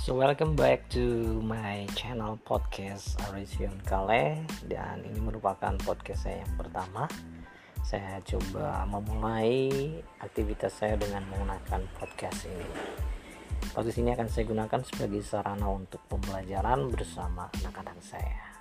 So welcome back to my channel podcast Arision Kale dan ini merupakan podcast saya yang pertama. Saya coba memulai aktivitas saya dengan menggunakan podcast ini. Podcast ini akan saya gunakan sebagai sarana untuk pembelajaran bersama anak-anak saya.